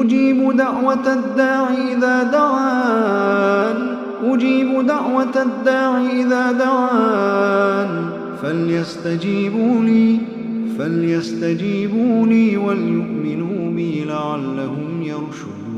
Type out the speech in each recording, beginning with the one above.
أجيب دعوة الداع إذا دعان. أجيب دعوة الداع إذا دعان. فليستجيبوا لي فليستجيبوا لي وليؤمنوا بي لعلهم يرشدون.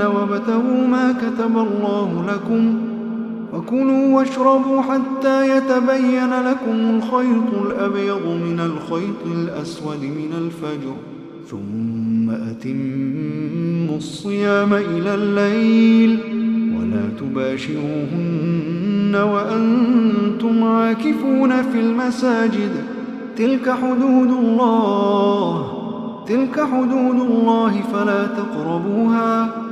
وابتغوا ما كتب الله لكم وكلوا واشربوا حتى يتبين لكم الخيط الأبيض من الخيط الأسود من الفجر. ثم أتموا الصيام إلى الليل ولا تباشروهن وأنتم عاكفون في المساجد. تلك حدود الله تلك حدود الله فلا تقربوها.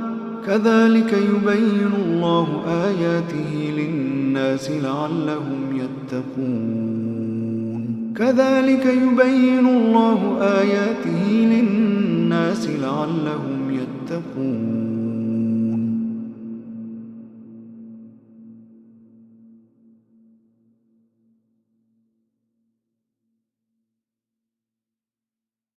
كذلك يبين الله آياته للناس لعلهم يتقون. كذلك يبين الله آياته للناس لعلهم يتقون.